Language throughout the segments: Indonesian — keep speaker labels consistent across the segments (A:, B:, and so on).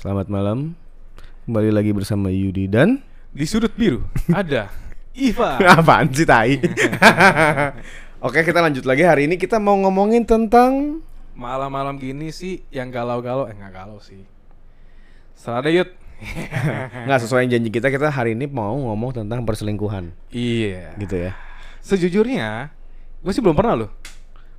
A: Selamat malam. Kembali lagi bersama Yudi dan
B: Di sudut biru ada Iva.
A: apaan sih tai? Oke, kita lanjut lagi. Hari ini kita mau ngomongin tentang
B: Malam-malam gini sih yang galau-galau eh nggak galau sih. Serada Yud.
A: nggak sesuai janji kita. Kita hari ini mau ngomong tentang perselingkuhan,
B: iya.
A: gitu ya.
B: Sejujurnya, gue sih belum pernah loh.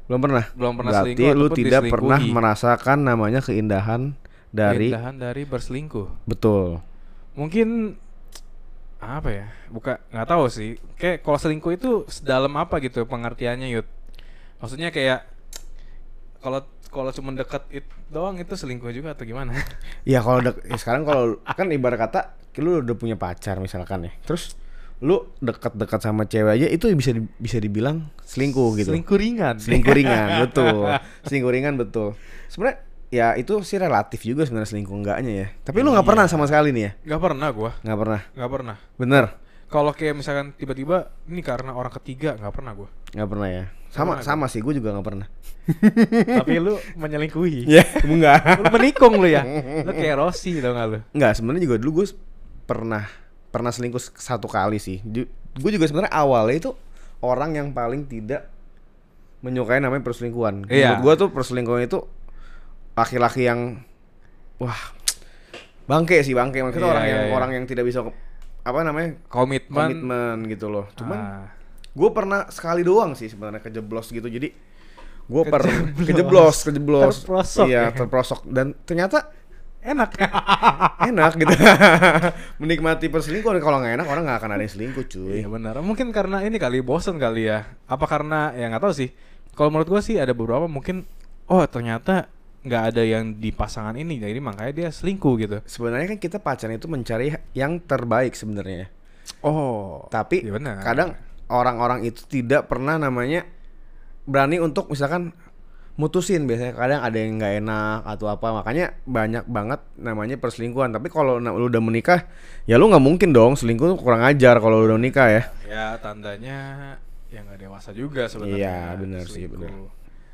A: Belum pernah.
B: Belum pernah
A: Berarti
B: selingkuh
A: lu
B: ataupun
A: tidak pernah merasakan namanya keindahan dari
B: Keindahan dari berselingkuh.
A: betul.
B: Mungkin apa ya? Buka nggak tahu sih. Kayak kalau selingkuh itu sedalam apa gitu pengertiannya Yud? Maksudnya kayak kalau kalau cuma deket it doang itu selingkuh juga atau gimana?
A: Ya kalau dek- ya sekarang kalau kan ibarat kata lu udah punya pacar misalkan ya. Terus lu dekat-dekat sama cewek aja itu bisa di- bisa dibilang selingkuh gitu.
B: Selingkuh ringan.
A: Selingkuh ringan, betul. Selingkuh ringan betul. Sebenarnya ya itu sih relatif juga sebenarnya selingkuh enggaknya ya. Tapi lu nggak
B: Iya.
A: pernah sama sekali nih ya?
B: Gak pernah gua,
A: Nggak pernah.
B: gak pernah.
A: Bener?
B: Kalau kayak misalkan tiba-tiba ini karena orang ketiga nggak pernah gua.
A: Nggak pernah ya? Sama
B: pernah
A: sama sih, gue juga nggak pernah.
B: Tapi lu menyelingkuhi.
A: Ya, enggak.
B: Lu menikung lu ya. Lu kayak Rossi tau gak lu?
A: Enggak, sebenarnya juga dulu gue pernah pernah selingkuh satu kali sih. Gue juga sebenarnya awalnya itu orang yang paling tidak menyukai namanya perselingkuhan.
B: Iya.
A: Menurut gue tuh perselingkuhan itu laki-laki yang wah bangke sih bangke maksudnya
B: Iya,
A: orang
B: iya,
A: yang
B: iya.
A: orang yang tidak bisa apa namanya
B: Komitmen.
A: komitmen gitu loh. Cuman
B: Ah.
A: gue pernah sekali doang sih sebenarnya kejeblos gitu jadi gue per
B: Kejeblos.
A: kejeblos
B: Terprosok
A: iya
B: ya?
A: terprosok dan ternyata
B: enak.
A: enak gitu menikmati perselingkuhan kalau nggak enak orang nggak akan ada yang selingkuh cuy
B: Iya benar. Mungkin karena ini kali bosen kali ya. Apa karena ya nggak tahu sih. Kalau menurut gua sih ada beberapa mungkin oh ternyata nggak ada yang di pasangan ini jadi makanya dia selingkuh gitu.
A: sebenarnya kan kita pacaran itu mencari yang terbaik sebenarnya
B: Oh.
A: tapi
B: iya benar.
A: kadang orang-orang itu tidak pernah namanya berani untuk misalkan mutusin biasanya kadang ada yang nggak enak atau apa makanya banyak banget namanya perselingkuhan tapi kalau lu udah menikah ya lu nggak mungkin dong selingkuh tuh kurang ajar kalau udah menikah ya
B: Ya tandanya ya nggak dewasa juga sebenarnya.
A: Iya, benar sih, benar.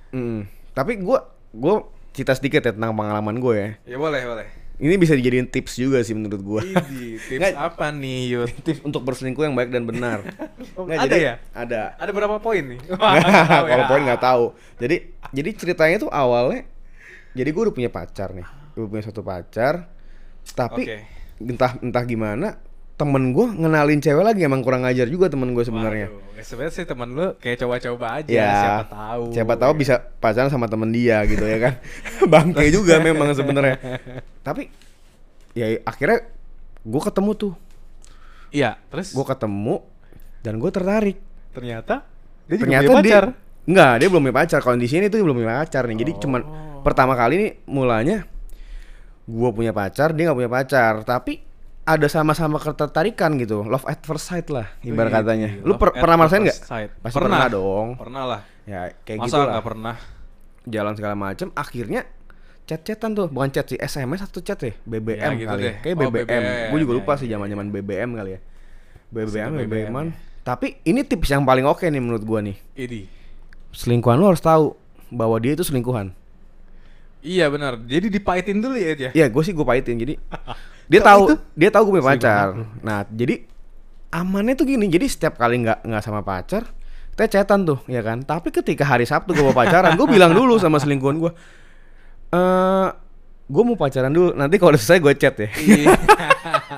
A: Mm. tapi gua gua cerita sedikit ya tentang pengalaman gue ya
B: Ya boleh boleh.
A: ini bisa dijadiin tips juga sih menurut
B: Ini tips
A: Nggak.
B: apa nih Yud?
A: tips untuk berselingkuh yang baik dan benar Nggak,
B: ada
A: jadi-
B: ya?
A: ada
B: Ada berapa poin nih?
A: kalau
B: ya.
A: poin nggak tahu jadi jadi ceritanya tuh awalnya jadi gue udah punya pacar nih gue punya satu pacar tapi
B: Oke.
A: entah entah gimana temen gue ngenalin cewek lagi emang kurang ajar juga temen gue sebenarnya
B: ya sebenarnya sih temen lu kayak coba-coba aja
A: ya
B: siapa tahu.
A: siapa tahu
B: ya.
A: bisa pacaran sama temen dia gitu ya kan bangke juga memang sebenarnya tapi ya akhirnya gue ketemu tuh
B: Iya, terus
A: gue ketemu dan gue tertarik
B: ternyata dia juga
A: ternyata
B: punya pacar.
A: dia enggak dia belum punya pacar kalau di sini tuh dia belum punya pacar nih jadi cuman
B: Oh.
A: pertama kali nih mulanya gua punya pacar dia nggak punya pacar tapi ada sama-sama ketertarikan gitu love at first sight lah ibarat
B: Wih,
A: katanya lu per- pernah merasain nggak pasti pernah, dong
B: Pernah lah.
A: ya kayak gitu lah
B: pernah?
A: jalan segala macam akhirnya chat-chatan tuh bukan chat sih SMS atau chat ya BBM
B: Ya, gitu
A: kali
B: deh.
A: kayak
B: Oh,
A: BBM,
B: BBM,
A: gue juga
B: ya,
A: lupa
B: ya,
A: sih
B: ya.
A: zaman-zaman BBM kali ya BBM
B: BBM,
A: BBM
B: ya.
A: tapi ini tips yang paling oke nih menurut gua nih
B: Ini.
A: selingkuhan lu harus tahu bahwa dia itu selingkuhan.
B: Iya benar. Jadi dipahitin dulu ya dia.
A: Iya, gue sih gue pahitin. Jadi dia
B: Kok
A: tahu
B: itu?
A: dia tahu gue punya pacar.
B: aku.
A: Nah, jadi amannya tuh gini. Jadi setiap kali nggak nggak sama pacar, kita chatan tuh, ya kan. Tapi ketika hari Sabtu gue mau pacaran, gue bilang dulu sama selingkuhan gue, eh gue mau pacaran dulu. Nanti kalau udah selesai gue chat ya.
B: Iya.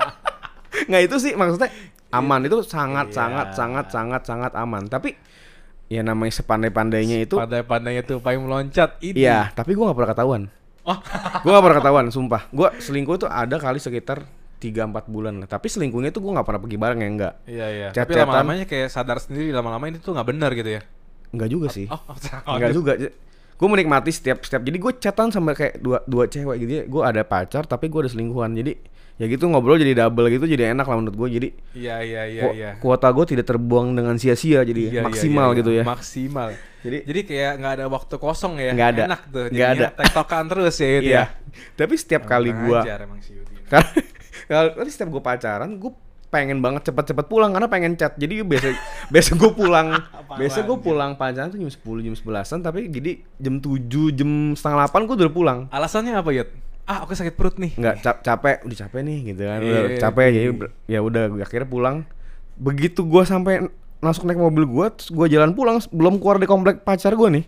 A: Nggak itu sih maksudnya aman itu sangat
B: Iya.
A: sangat sangat sangat sangat aman. Tapi ya namanya sepandai-pandainya itu
B: Pandai-pandainya tuh paling meloncat. Ini.
A: Iya, tapi gue gak pernah ketahuan.
B: Oh.
A: gue gak pernah ketahuan, sumpah. Gue selingkuh tuh ada kali sekitar 3-4 bulan lah. Tapi selingkuhnya tuh gue gak pernah pergi bareng ya, enggak.
B: Iya iya. Tapi
A: Chat-chatan.
B: lama-lamanya kayak sadar sendiri lama-lama ini tuh nggak benar gitu ya.
A: Enggak juga sih.
B: Oh,
A: Enggak juga. Gue menikmati setiap setiap. Jadi gue chatan sama kayak dua dua cewek gitu ya. Gue ada pacar tapi gue ada selingkuhan. Jadi ya gitu ngobrol jadi double gitu jadi enak lah menurut gue. Jadi
B: Iya iya iya
A: ku-
B: iya.
A: kuota gue tidak terbuang dengan sia-sia jadi
B: Iya, iya,
A: maksimal
B: iya,
A: gitu
B: iya.
A: ya.
B: Maksimal.
A: Jadi
B: Jadi kayak nggak ada waktu kosong ya.
A: Nggak ada.
B: Enak tuh.
A: Nggak ada.
B: tektokan terus ya itu
A: iya.
B: ya.
A: Tapi setiap kali gue
B: emang.
A: Karena kalau tapi setiap gue pacaran, gue pengen banget cepet-cepet pulang karena pengen chat. Jadi biasa biasa gue pulang, biasa gue pulang pacaran tuh jam 10 jam 11-an tapi jadi jam 7 jam setengah 8 gue udah pulang.
B: Alasannya apa Yud? ah aku sakit perut nih.
A: nggak cap- capek udah capek nih gitu kan udah
B: Iya,
A: capek
B: iya.
A: jadi ber- ya udah gua akhirnya pulang begitu gua sampai masuk naik mobil gua terus gua jalan pulang belum keluar dari komplek pacar gua nih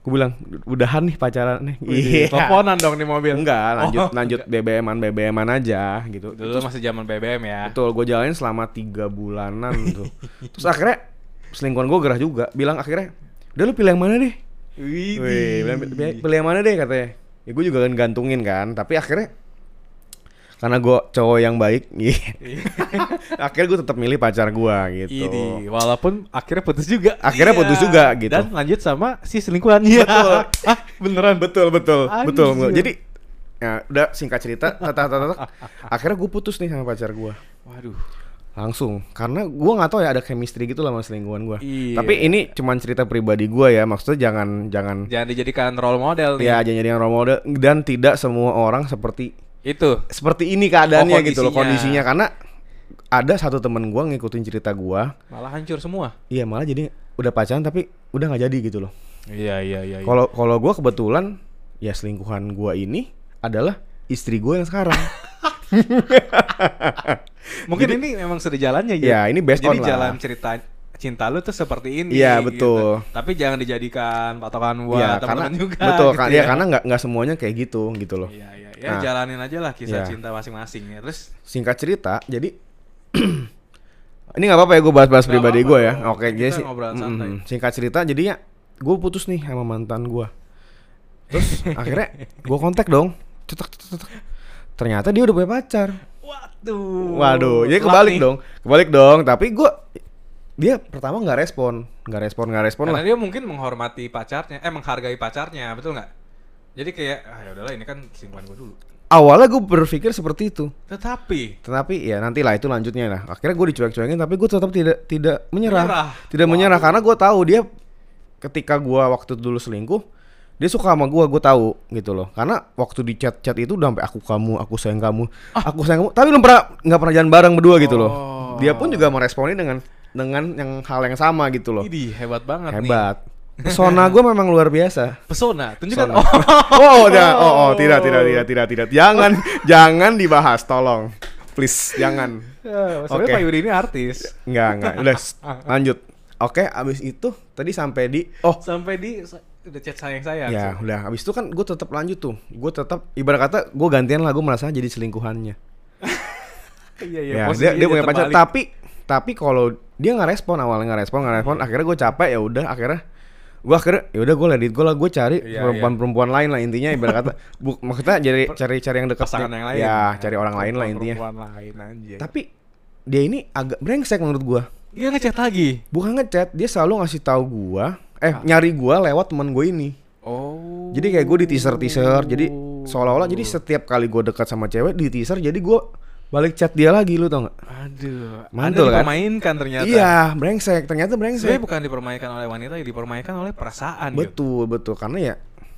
A: gua bilang udahan nih pacaran nih
B: Iya. Teleponan dong di mobil.
A: enggak lanjut
B: Oh,
A: lanjut BBM-an BBM-an aja gitu
B: Dulu masih zaman BBM ya.
A: betul gua jalanin selama tiga bulanan tuh terus akhirnya selingkuhan gua gerah juga bilang akhirnya udah lu pilih yang mana deh
B: Wih.
A: Pilih, pilih yang mana deh katanya. Ya gue juga kan gantungin kan, tapi akhirnya karena gue cowok yang baik, iya. akhirnya gue tetap milih pacar gue gitu.
B: Ini walaupun akhirnya putus juga.
A: Akhirnya
B: Iya.
A: putus juga, gitu.
B: Dan lanjut sama si selingkuhan. Iya.
A: Betul.
B: ah, beneran.
A: Betul betul betul.
B: Anjir.
A: Jadi ya udah singkat cerita, tata tata, akhirnya gue putus nih sama pacar gue
B: Waduh.
A: langsung karena gue nggak tahu ya ada chemistry gitu lah sama selingkuhan gue.
B: Iya.
A: Tapi ini cuman cerita pribadi gue ya, maksudnya jangan jangan
B: Jangan dijadikan role model nih.
A: ya jangan jadi yang role model dan tidak semua orang seperti
B: Itu.
A: seperti ini keadaannya
B: Oh,
A: gitu loh
B: kondisinya.
A: karena ada satu temen gua ngikutin cerita gua
B: Malah hancur semua.
A: iya malah jadi udah pacaran tapi udah nggak jadi gitu loh
B: Iya, iya, iya. iya.
A: kalau kalau gua kebetulan ya selingkuhan gua ini adalah istri gua yang sekarang
B: Mungkin ini memang sudah jalannya
A: Ya, ini based
B: Jadi
A: on lah.
B: jalan cerita cinta lu tuh seperti ini.
A: Iya,
B: gitu.
A: betul.
B: Tapi jangan dijadikan patokan buat
A: ya
B: teman-teman juga.
A: betul
B: gitu
A: kan ya karena nggak nggak semuanya kayak gitu gitu loh
B: Iya, iya. Ya
A: Nah.
B: jalanin aja lah kisah
A: Iya.
B: cinta masing-masing ya. Terus
A: singkat cerita jadi ini nggak apa-apa ya gue bahas-bahas pribadi gue ya oke
B: Kita
A: jadi mm, singkat cerita jadinya gue putus nih sama mantan gue terus akhirnya gue kontak dong cetak cetak cetak. ternyata dia udah punya pacar
B: Waduh.
A: waduh jadi kebalik
B: nih.
A: dong kebalik dong tapi gue dia pertama nggak respon nggak respon nggak respon
B: Karena
A: lah
B: dia mungkin menghormati pacarnya, eh menghargai pacarnya, betul nggak? Jadi kayak ah ya udahlah ini kan selingkuhan gue dulu.
A: awalnya gue berpikir seperti itu
B: Tetapi
A: Tetapi ya nantilah itu lanjutnya lah. Akhirnya gue dicuek-cuekin tapi gue tetap tidak tidak menyerah.
B: Menyerah.
A: Tidak menyerah karena gue tahu dia ketika gue waktu dulu selingkuh dia suka sama gue, gue tahu gitu loh. Karena waktu di chat-chat itu udah sampai aku kamu, aku sayang kamu, aku sayang kamu. Tapi belum pernah nggak pernah jalan bareng berdua gitu loh.
B: Oh.
A: Dia pun juga meresponi dengan dengan yang hal yang sama gitu loh.
B: Idih, hebat banget nih.
A: Hebat. Pesona gue memang luar biasa.
B: Pesona, tunjukkan.
A: Pesona. Oh, udah. Oh, oh, tidak, tidak, tidak, tidak, tidak. Jangan, jangan dibahas, tolong. Please, jangan.
B: Ya,
A: Oke.
B: Pak Yudi ini artis.
A: Enggak, enggak. Udah, lanjut. Oke, abis itu tadi sampai di oh
B: Sampai di udah chat sayang sayang.
A: ya udah abis itu kan gue tetap lanjut tuh gue tetap ibarat kata gue gantian lah gue merasa jadi selingkuhannya
B: Iya iya.
A: ya dia dia punya pacar tapi tapi kalau dia nggak respon awalnya nggak respon nggak respon akhirnya gue capek ya udah akhirnya gue akhirnya ya udah gue ledit gue lah gue cari
B: Iya,
A: perempuan-perempuan lain lah intinya ibarat kata. Bu, maksudnya cari cari cari yang dekat
B: pasangan yang lain.
A: ya cari orang lain lah intinya.
B: Perempuan lain
A: tapi dia ini agak brengsek menurut gue
B: dia ngechat lagi.
A: bukan ngechat dia selalu ngasih tahu gue eh nyari gue lewat teman gue ini.
B: Oh.
A: Jadi kayak gue di teaser teaser, jadi seolah-olah jadi setiap kali gue dekat sama cewek di teaser, jadi gue balik chat dia lagi lu tau gak?
B: Aduh,
A: Mantul, kan?
B: dipermainkan ternyata.
A: Iya, brengsek. Ternyata brengsek.
B: bukan dipermainkan oleh wanita, ya dipermainkan oleh perasaan. Yud.
A: Betul, betul. Karena ya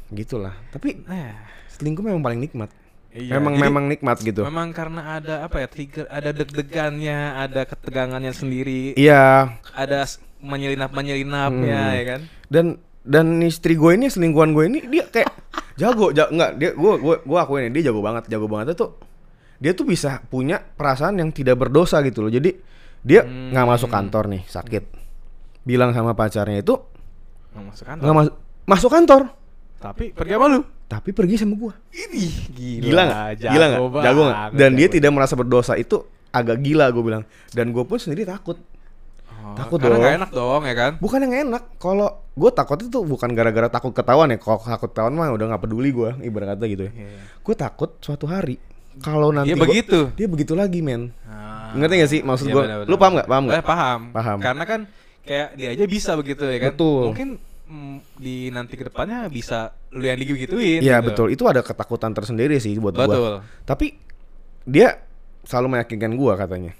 A: gitulah. Tapi
B: Eh,
A: selingkuh memang paling nikmat.
B: iya.
A: memang
B: Jadi,
A: memang nikmat gitu.
B: Memang karena ada apa ya trigger, ada deg-degannya, ada ketegangannya sendiri,
A: Iya.
B: ada menyelinap menyelinapnya
A: Hmm.
B: ya kan.
A: Dan dan istri gue ini selingkuhan gue ini dia kayak jago, jago enggak dia gue gue gue akuin dia jago banget, jago banget tuh. Dia tuh bisa punya perasaan yang tidak berdosa gitu loh. Jadi dia nggak
B: Hmm.
A: masuk kantor nih sakit. Bilang sama pacarnya itu
B: Nggak masuk kantor.
A: nggak masuk masuk kantor
B: Tapi pergi sama lu.
A: tapi pergi sama gua
B: Ini gila.
A: gila nggak gila nggak jago nggak dan dia tidak merasa berdosa itu agak gila gue bilang dan gue pun sendiri takut
B: Oh,
A: Takut
B: karena
A: dong.
B: nggak enak dong ya kan.
A: bukan yang enak kalau gue takut itu bukan gara-gara takut ketahuan ya kalau takut ketahuan mah udah nggak peduli gue ibarat kata gitu ya
B: Iya.
A: gue takut suatu hari kalau nanti
B: Dia
A: gua-
B: begitu.
A: dia begitu lagi men
B: Ah.
A: ngerti gak sih maksud
B: Iya,
A: gue lu paham nggak paham nggak
B: Eh, paham.
A: Paham.
B: Karena kan kayak dia aja bisa begitu ya kan.
A: Betul.
B: Mungkin mm, di nanti ke depannya bisa lu yang digituin.
A: Iya
B: gitu.
A: betul itu ada ketakutan tersendiri sih buat gue
B: Betul.
A: tapi dia selalu meyakinkan gue katanya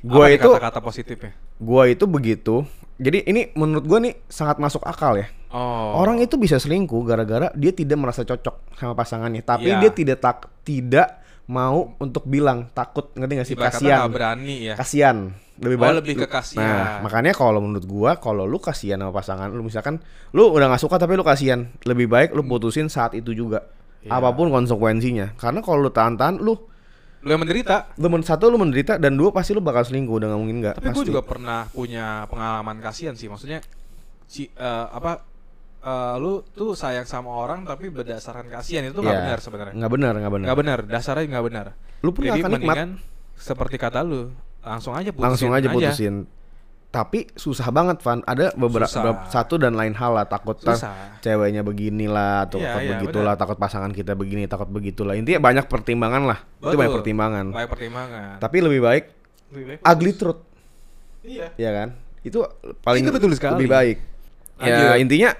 B: Apa nih
A: itu-
B: kata-kata positifnya.
A: Gua itu begitu. Jadi ini menurut gua nih sangat masuk akal ya.
B: Oh.
A: Orang itu bisa selingkuh gara-gara dia tidak merasa cocok sama pasangannya, tapi
B: Iya.
A: dia tidak tak tidak mau untuk bilang takut ngerti gak sih kasihan.
B: berani ya.
A: Kasihan. Lebih
B: Oh,
A: baik
B: lebih ke kasihan.
A: Nah, makanya kalau menurut gua kalau lu kasihan sama pasangan lu misalkan lu udah nggak suka tapi lu kasihan, lebih baik lu putusin saat itu juga.
B: Iya.
A: apa pun konsekuensinya karena kalau lu tahan-tahan lu
B: Lu yang menderita.
A: lu men- satu lu menderita dan dua pasti lu bakal selingkuh udah nggak mungkin nggak
B: Tapi
A: pasti.
B: juga pernah punya pengalaman kasihan sih. Maksudnya si eh, apa eh, lu tuh sayang sama orang tapi berdasarkan kasihan itu nggak
A: Iya.
B: benar sebenarnya.
A: nggak benar nggak benar
B: Nggak benar, dasarnya nggak benar.
A: Lu pun
B: Jadi
A: akan nikmat.
B: mendingan seperti kata lu, langsung aja putusin
A: langsung aja putusin tapi susah banget Van ada beberapa
B: Susah.
A: satu dan lain hal lah takut
B: Susah.
A: ceweknya beginilah atau takut
B: iya,
A: begitulah takut pasangan kita begini takut begitulah intinya banyak pertimbangan lah itu
B: Betul.
A: banyak pertimbangan
B: Banyak pertimbangan.
A: tapi lebih baik
B: Lebih baik
A: ugly truth
B: Iya.
A: ya kan itu paling
B: Itu betul sekali.
A: lebih baik ya intinya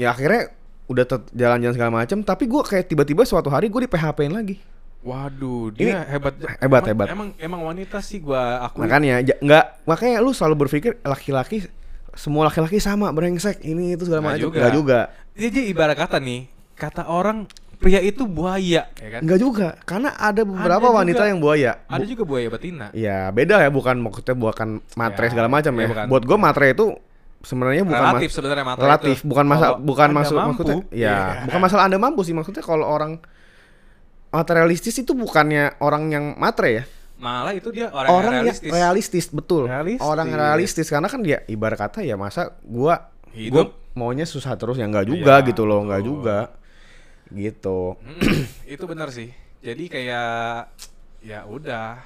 A: ya akhirnya udah jalan-jalan segala macam tapi gua kayak tiba-tiba suatu hari gue di PHP-in lagi
B: Waduh, dia hebat
A: hebat,
B: emang,
A: hebat.
B: Emang emang wanita sih gua akui.
A: makanya ja- nggak makanya lu selalu berpikir laki-laki semua laki-laki sama brengsek ini itu segala macam
B: juga.
A: nggak juga
B: Jadi ibarat kata nih, kata orang pria itu buaya, ya kan?
A: nggak juga karena ada beberapa
B: juga.
A: wanita yang buaya
B: Ada juga buaya betina.
A: ya beda ya bukan maksudnya bukan matre
B: Ya,
A: segala macam
B: ya,
A: ya
B: bukan.
A: buat gue matre itu sebenarnya bukan
B: relatif sebenarnya mata
A: relatif
B: itu.
A: bukan masa
B: Kalau
A: bukan
B: mampu,
A: maksudnya ya
B: iya.
A: bukan masalah anda mampu sih maksudnya kalau orang materialistis itu bukannya orang yang matre ya
B: Malah itu dia orang,
A: orang,
B: yang realistis.
A: realistis betul
B: Realistis.
A: orang realistis karena kan dia ibarat kata ya masa gua
B: Hidup.
A: gua maunya susah terus ya nggak juga
B: Iya,
A: gitu loh nggak juga gitu
B: Mm, itu benar sih. Jadi kayak ya udah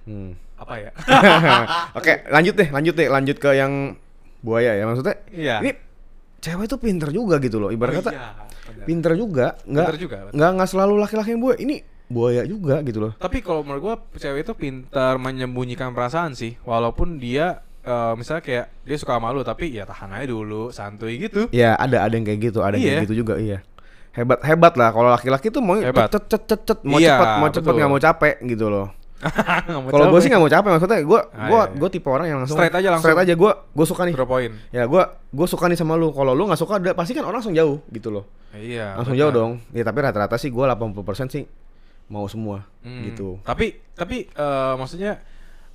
A: Hmm.
B: apa ya?
A: oke lanjut deh lanjut deh lanjut ke yang buaya ya maksudnya?
B: Iya.
A: ini cewek tuh pinter juga gitu loh ibarat
B: Oh
A: kata
B: iya,
A: pinter juga nggak
B: Pinter juga,
A: nggak nggak selalu laki-laki yang buaya. Ini buaya juga gitu loh.
B: Tapi kalau menurut gua cewek itu pintar menyembunyikan perasaan sih, walaupun dia eh, misalnya kayak dia suka sama lu tapi ya tahan aja dulu, santuy gitu.
A: ya ada ada yang kayak gitu ada yang
B: Iya.
A: kayak gitu juga iya. Hebat hebat lah kalau laki-laki tuh mau
B: Hebat.
A: cet cet cet cet mau
B: Iya,
A: cepet mau cepet nggak mau capek gitu loh kalau gue sih nggak mau capek maksudnya gue gue gue tipe orang yang langsung
B: Straight aja langsung.
A: straight aja gue gue suka nih
B: Berapa poin?
A: ya gue gue suka nih sama lu kalau lu nggak suka pasti kan orang langsung jauh gitu loh
B: Iya.
A: langsung
B: benar.
A: jauh dong ya tapi rata-rata sih gue 80% sih mau semua
B: Hmm,
A: gitu
B: Tapi tapi eh, maksudnya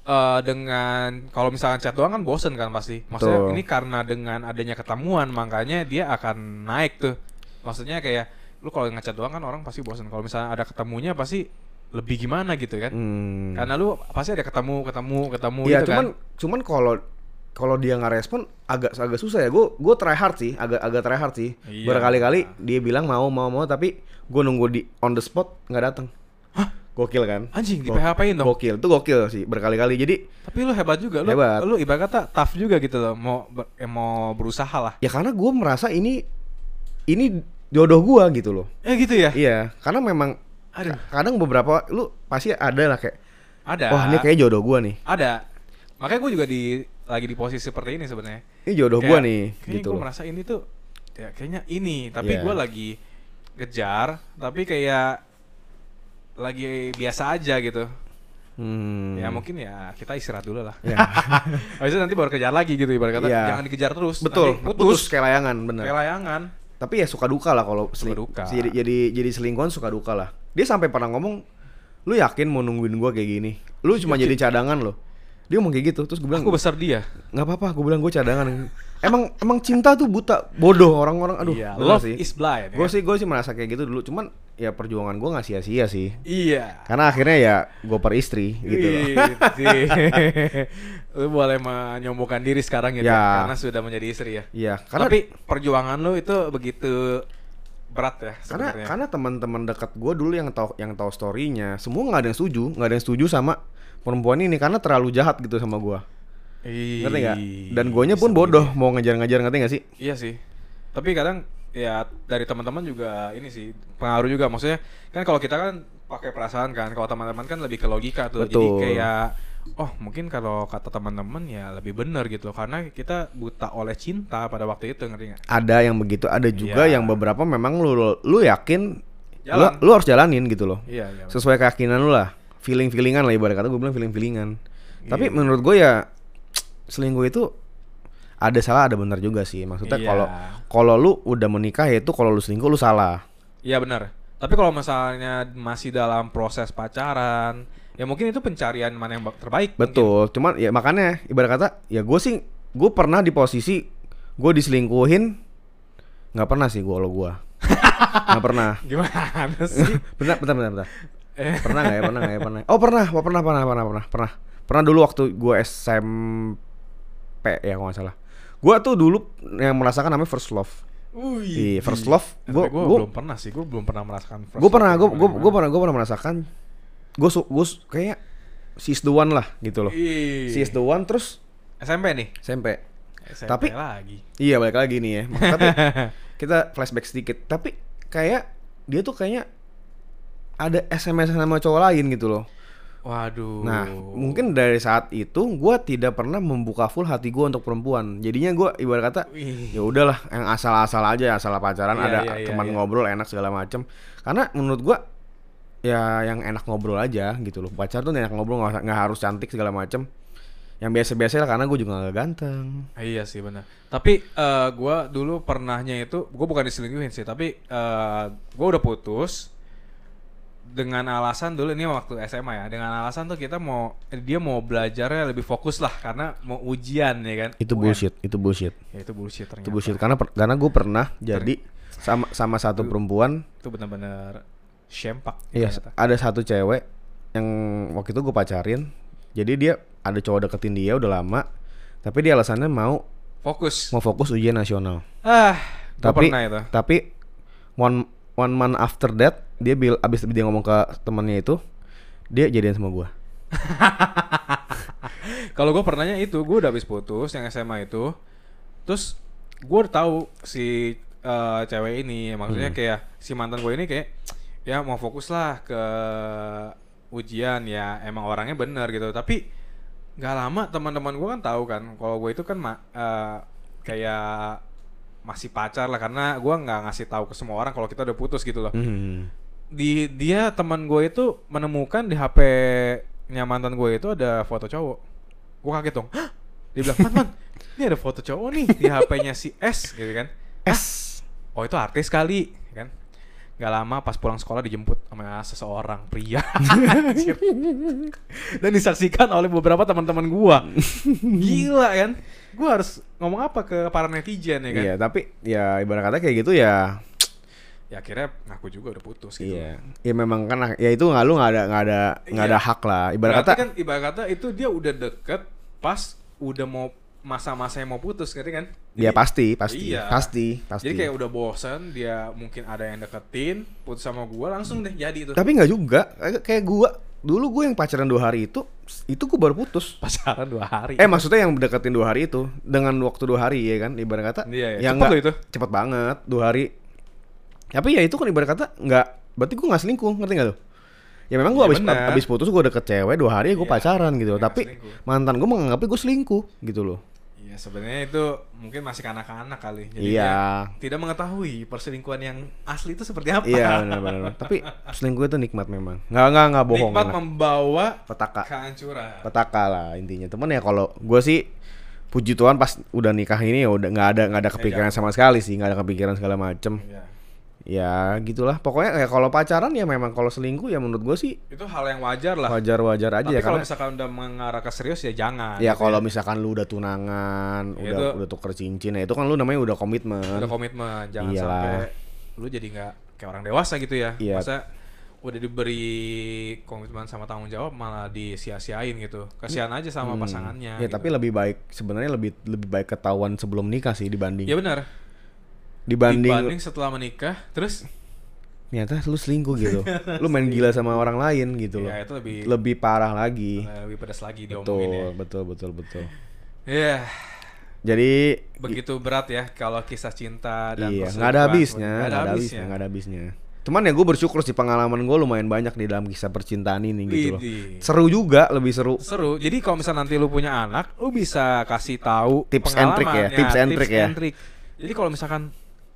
B: eh, dengan kalau misalkan chat doang kan bosen kan pasti. Maksudnya
A: Betul.
B: ini karena dengan adanya ketemuan makanya dia akan naik tuh. Maksudnya kayak lu kalau ngechat doang kan orang pasti bosen. Kalau misalnya ada ketemunya pasti lebih gimana gitu kan.
A: hmm.
B: Karena lu pasti ada ketemu, ketemu, ketemu
A: Iya,
B: gitu
A: cuman
B: kan.
A: cuman kalau kalau dia nggak respon agak agak susah ya. Gue gue try hard sih, agak agak try hard sih.
B: Iya.
A: Berkali-kali dia bilang mau mau mau tapi gue nunggu di on the spot nggak datang.
B: Hah?
A: Gokil kan?
B: Anjing di
A: Gok-
B: PHP-in dong.
A: Gokil, itu gokil sih berkali-kali. Jadi
B: Tapi lu hebat juga lu.
A: Hebat.
B: Lu ibarat kata tough juga gitu loh. Mau ber- eh, mau berusaha lah.
A: ya karena gue merasa ini ini jodoh gue gitu loh.
B: Eh gitu ya?
A: Iya, karena memang
B: Aduh.
A: kadang beberapa lu pasti ada lah kayak
B: Ada.
A: wah ini kayak jodoh gue nih.
B: Ada. Makanya gue juga di lagi di posisi seperti ini sebenarnya.
A: Ini jodoh gue nih
B: Kayaknya
A: gitu
B: gue merasa ini tuh ya kayaknya ini, tapi
A: Iya.
B: gue lagi kejar, tapi kayak lagi biasa aja gitu.
A: Hmm.
B: Ya mungkin ya kita istirahat dulu lah.
A: Ya.
B: Habis itu nanti baru kejar lagi gitu ibarat kata.
A: Iya.
B: Jangan dikejar terus.
A: Betul,
B: nanti
A: putus,
B: putus.
A: kayak layangan bener.
B: Kayak layangan.
A: Tapi ya suka duka lah kalau seling-
B: duka.
A: Jadi, jadi jadi selingkuhan suka duka lah. Dia sampai pernah ngomong, "Lu yakin mau nungguin gua kayak gini? Lu cuma jadi cadangan loh." Dia ngomong kayak gitu, terus gue bilang,
B: Aku besar dia.
A: "Nggak apa-apa, gue bilang gue cadangan." emang emang cinta tuh buta, bodoh orang-orang. Aduh,
B: Iya,
A: bener
B: love
A: sih.
B: is blind.
A: Gue
B: ya.
A: sih gue sih merasa kayak gitu dulu, cuman ya perjuangan gue nggak sia-sia sih.
B: Iya.
A: Karena akhirnya ya gue per istri gitu loh.
B: Widih. lu boleh menyombongkan diri sekarang gitu
A: Ya.
B: karena sudah menjadi istri ya.
A: Iya, karena
B: Tapi perjuangan lu itu begitu berat ya
A: karena
B: sebenarnya.
A: karena teman-teman dekat gue dulu yang tahu yang tahu storynya semua nggak ada yang setuju nggak ada yang setuju sama perempuan ini karena terlalu jahat gitu sama gue ngerti nggak? Dan guanya pun bodoh mau ngejar-ngejar ngerti nggak sih?
B: Iya sih. Tapi kadang ya dari teman-teman juga ini sih pengaruh juga. Maksudnya kan kalau kita kan pakai perasaan kan kalau teman-teman kan lebih ke logika tuh. Jadi
A: Betul.
B: kayak oh mungkin kalau kata teman-teman ya lebih benar gitu. Karena kita buta oleh cinta pada waktu itu ngerti nggak?
A: Ada yang begitu ada juga
B: Iya.
A: yang beberapa memang lu lu yakin lu,
B: Jalan.
A: lu harus jalanin gitu loh.
B: Iya iya
A: sesuai keyakinan lu lah. Feeling feelingan lah ibarat kata gue bilang feeling feelingan tapi
B: Iya.
A: menurut gue ya selingkuh itu ada salah ada benar juga sih. Maksudnya kalau kalau lu udah menikah ya itu kalau lu selingkuh lu salah.
B: Iya benar. Tapi kalau misalnya masih dalam proses pacaran, ya mungkin itu pencarian mana yang terbaik. mungkin.
A: Betul, cuman ya makanya ibarat kata ya gue sih gue pernah di posisi gue diselingkuhin nggak pernah sih gue kalau gue nggak pernah.
B: Gimana sih?
A: Bentar, bentar, bentar, bentar.
B: Eh.
A: Pernah nggak ya? Pernah nggak ya? Pernah. Oh pernah, oh, pernah, pernah, pernah, pernah, pernah. Pernah dulu waktu gue SMP ya kalau nggak salah. Gue tuh dulu yang merasakan namanya first love. Iya, first love.
B: Gue belum pernah sih, gue belum pernah merasakan first
A: gue pernah, gue gue pernah, gue pernah merasakan. Gue su, gue su- kayak she's the one lah gitu loh.
B: Ih.
A: She's the one terus
B: SMP nih.
A: SMP.
B: SMP
A: Tapi-
B: lagi.
A: Iya balik lagi nih ya. Tapi kita flashback sedikit. Tapi kayak dia tuh kayaknya ada SMS sama cowok lain gitu loh.
B: Waduh.
A: Nah, mungkin dari saat itu gua tidak pernah membuka full hati gua untuk perempuan. Jadinya gua ibarat kata ya udahlah yang asal-asal aja, asal pacaran
B: Iya,
A: ada
B: iya, iya,
A: teman
B: iya.
A: ngobrol enak segala macem. Karena menurut gua ya yang enak ngobrol aja gitu loh. Pacar tuh enak ngobrol nggak harus cantik segala macem. Yang biasa-biasa lah karena gue juga gak ganteng.
B: Iya sih benar. Tapi eh, gua dulu pernahnya itu, gua bukan diselingkuhin sih, tapi eh, gua udah putus dengan alasan dulu ini waktu SMA ya, dengan alasan tuh kita mau dia mau belajarnya lebih fokus lah karena mau ujian ya kan.
A: Itu
B: UN.
A: bullshit, itu bullshit.
B: Ya, itu bullshit ternyata.
A: Itu bullshit karena per- karena gue pernah jadi sama sama satu perempuan
B: Itu benar-benar shempak.
A: Iya,
B: ternyata.
A: ada satu cewek yang waktu itu gue pacarin. Jadi dia ada cowok deketin dia udah lama, tapi dia alasannya mau
B: Fokus.
A: mau fokus ujian nasional.
B: Ah,
A: Tapi
B: pernah itu.
A: tapi one one month after that dia bil abis dia ngomong ke temannya itu dia jadian sama gua.
B: Kalau gue pernahnya itu, gue udah habis putus yang SMA itu, terus gue udah tahu si eh, cewek ini, maksudnya
A: Hmm.
B: kayak si mantan gue ini kayak ya mau fokus lah ke ujian ya, emang orangnya bener gitu. Tapi nggak lama teman-teman gue kan tahu kan, kalau gue itu kan eh, kayak masih pacar lah karena gue nggak ngasih tahu ke semua orang kalau kita udah putus gitu loh
A: Hmm.
B: di dia teman gue itu menemukan di HP-nya mantan gue itu ada foto cowok. Gue kaget dong. Hah? Dia bilang, "Man, man, ini ada foto cowok nih di HP-nya si S," gitu kan.
A: S.
B: Oh, itu artis kali. Gak lama pas pulang sekolah dijemput sama seseorang pria. Dan disaksikan oleh beberapa teman-teman gua. Gila kan? Gua harus ngomong apa ke para netizen ya kan?
A: Iya, tapi ya ibarat kata kayak gitu ya.
B: Ya akhirnya ngaku juga udah putus gitu.
A: Iya. Ya memang kan ya itu nggak lu nggak ada nggak ada nggak ada
B: Iya.
A: hak lah. Ibarat
B: Berarti
A: kata
B: kan ibarat kata itu dia udah deket pas udah mau masa-masa yang mau putus ngerti kan?
A: ya
B: Jadi-
A: pasti pasti
B: Iya.
A: pasti pasti.
B: Jadi kayak udah bosen, dia mungkin ada yang deketin, putus sama gua langsung deh jadi itu.
A: Tapi nggak juga. Kayak- gua dulu gue yang pacaran dua hari itu itu gue baru putus.
B: Pacaran dua hari.
A: Eh maksudnya yang deketin dua hari itu dengan waktu dua hari ya kan ibarat kata.
B: Iya, iya.
A: ya
B: Cepet loh itu.
A: Cepet banget dua hari. Tapi ya itu kan ibarat kata nggak berarti gue nggak selingkuh ngerti nggak tuh? Ya memang gue
B: Iya,
A: abis, abis putus gue deket cewek dua hari ya gue
B: Iya,
A: pacaran gitu.
B: nggak
A: Tapi
B: selingkuh.
A: mantan gue menganggapnya gue selingkuh gitu loh.
B: Iya sebenarnya itu mungkin masih kanak-kanak kali. Jadi
A: Iya.
B: tidak mengetahui perselingkuhan yang asli itu seperti apa.
A: Iya benar-benar. Tapi selingkuh itu nikmat memang. Nggak nggak nggak bohong.
B: Nikmat
A: enak.
B: membawa
A: Petaka.
B: kehancuran.
A: petaka lah intinya temen ya kalau gue sih puji Tuhan pas udah nikah ini ya udah nggak ada nggak ada kepikiran sama sekali sih nggak ada kepikiran segala macem
B: Iya.
A: Ya gitulah pokoknya ya kalau pacaran ya memang kalau selingkuh ya menurut gue sih
B: Itu hal yang wajar lah.
A: wajar wajar aja
B: Tapi
A: ya
B: kalau
A: karena
B: misalkan udah mengarah ke serius ya jangan.
A: ya
B: gitu
A: kalau misalkan lu udah tunangan
B: Ya,
A: udah
B: itu-
A: udah tuker cincin ya itu kan lu namanya udah komitmen
B: udah komitmen jangan
A: Iyalah.
B: sampai lu jadi nggak kayak orang dewasa gitu ya
A: Iya.
B: masa udah diberi komitmen sama tanggung jawab malah disia-siain gitu kasihan aja sama
A: Hmm.
B: pasangannya
A: ya
B: gitu.
A: tapi lebih baik sebenarnya lebih lebih baik ketahuan sebelum nikah sih dibanding
B: ya benar
A: dibanding,
B: dibanding setelah menikah terus?
A: Ternyata lu selingkuh gitu. Lu main gila sama orang lain gitu loh.
B: Ya itu lebih
A: lebih parah lagi.
B: Lebih pedas lagi
A: betul
B: ya.
A: betul betul betul.
B: Ya
A: jadi
B: begitu berat ya kalau kisah cinta dan
A: iya nggak ada habisnya
B: Nggak
A: ada habisnya. nggak ada habisnya. Cuman ya gue bersyukur sih pengalaman gue lumayan banyak di dalam kisah percintaan ini gitu loh. Seru juga lebih seru.
B: Seru. Jadi kalau misalnya nanti lu punya anak, lu bisa kasih tahu
A: Tips and trick ya, tips and trick ya.
B: trick. Jadi kalau misalkan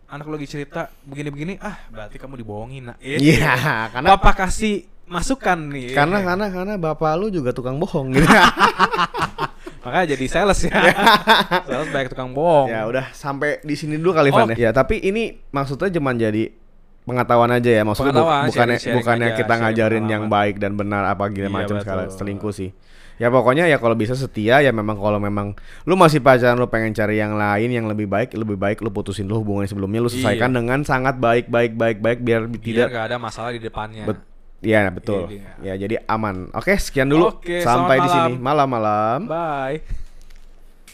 B: anak lu lagi cerita begini-begini, ah berarti kamu dibohongin nak.
A: Iya, karena-
B: Papa kasih masukan nih.
A: karena karena karena bapak lu juga tukang bohong gitu
B: makanya jadi sales ya. sales baik tukang bohong.
A: ya udah sampai di sini dulu kali Van
B: Oke.
A: ya ya tapi ini maksudnya cuman jadi pengetahuan aja ya maksudnya bu- bukannya bukannya
B: aja,
A: kita ngajarin yang baik dan benar apa gila
B: Iya,
A: macam segala selingkuh sih Ya pokoknya ya kalau bisa setia ya memang kalau memang lu masih pacaran lu pengen cari yang lain yang lebih baik lebih baik lu putusin dulu hubungan sebelumnya lu selesaikan
B: Iya.
A: dengan sangat baik baik baik baik biar
B: Biar
A: tidak
B: nggak ada masalah di depannya.
A: bet ya betul
B: Iya.
A: ya jadi aman oke sekian dulu
B: Oke,
A: sampai di sini
B: malam.
A: malam malam
B: Bye.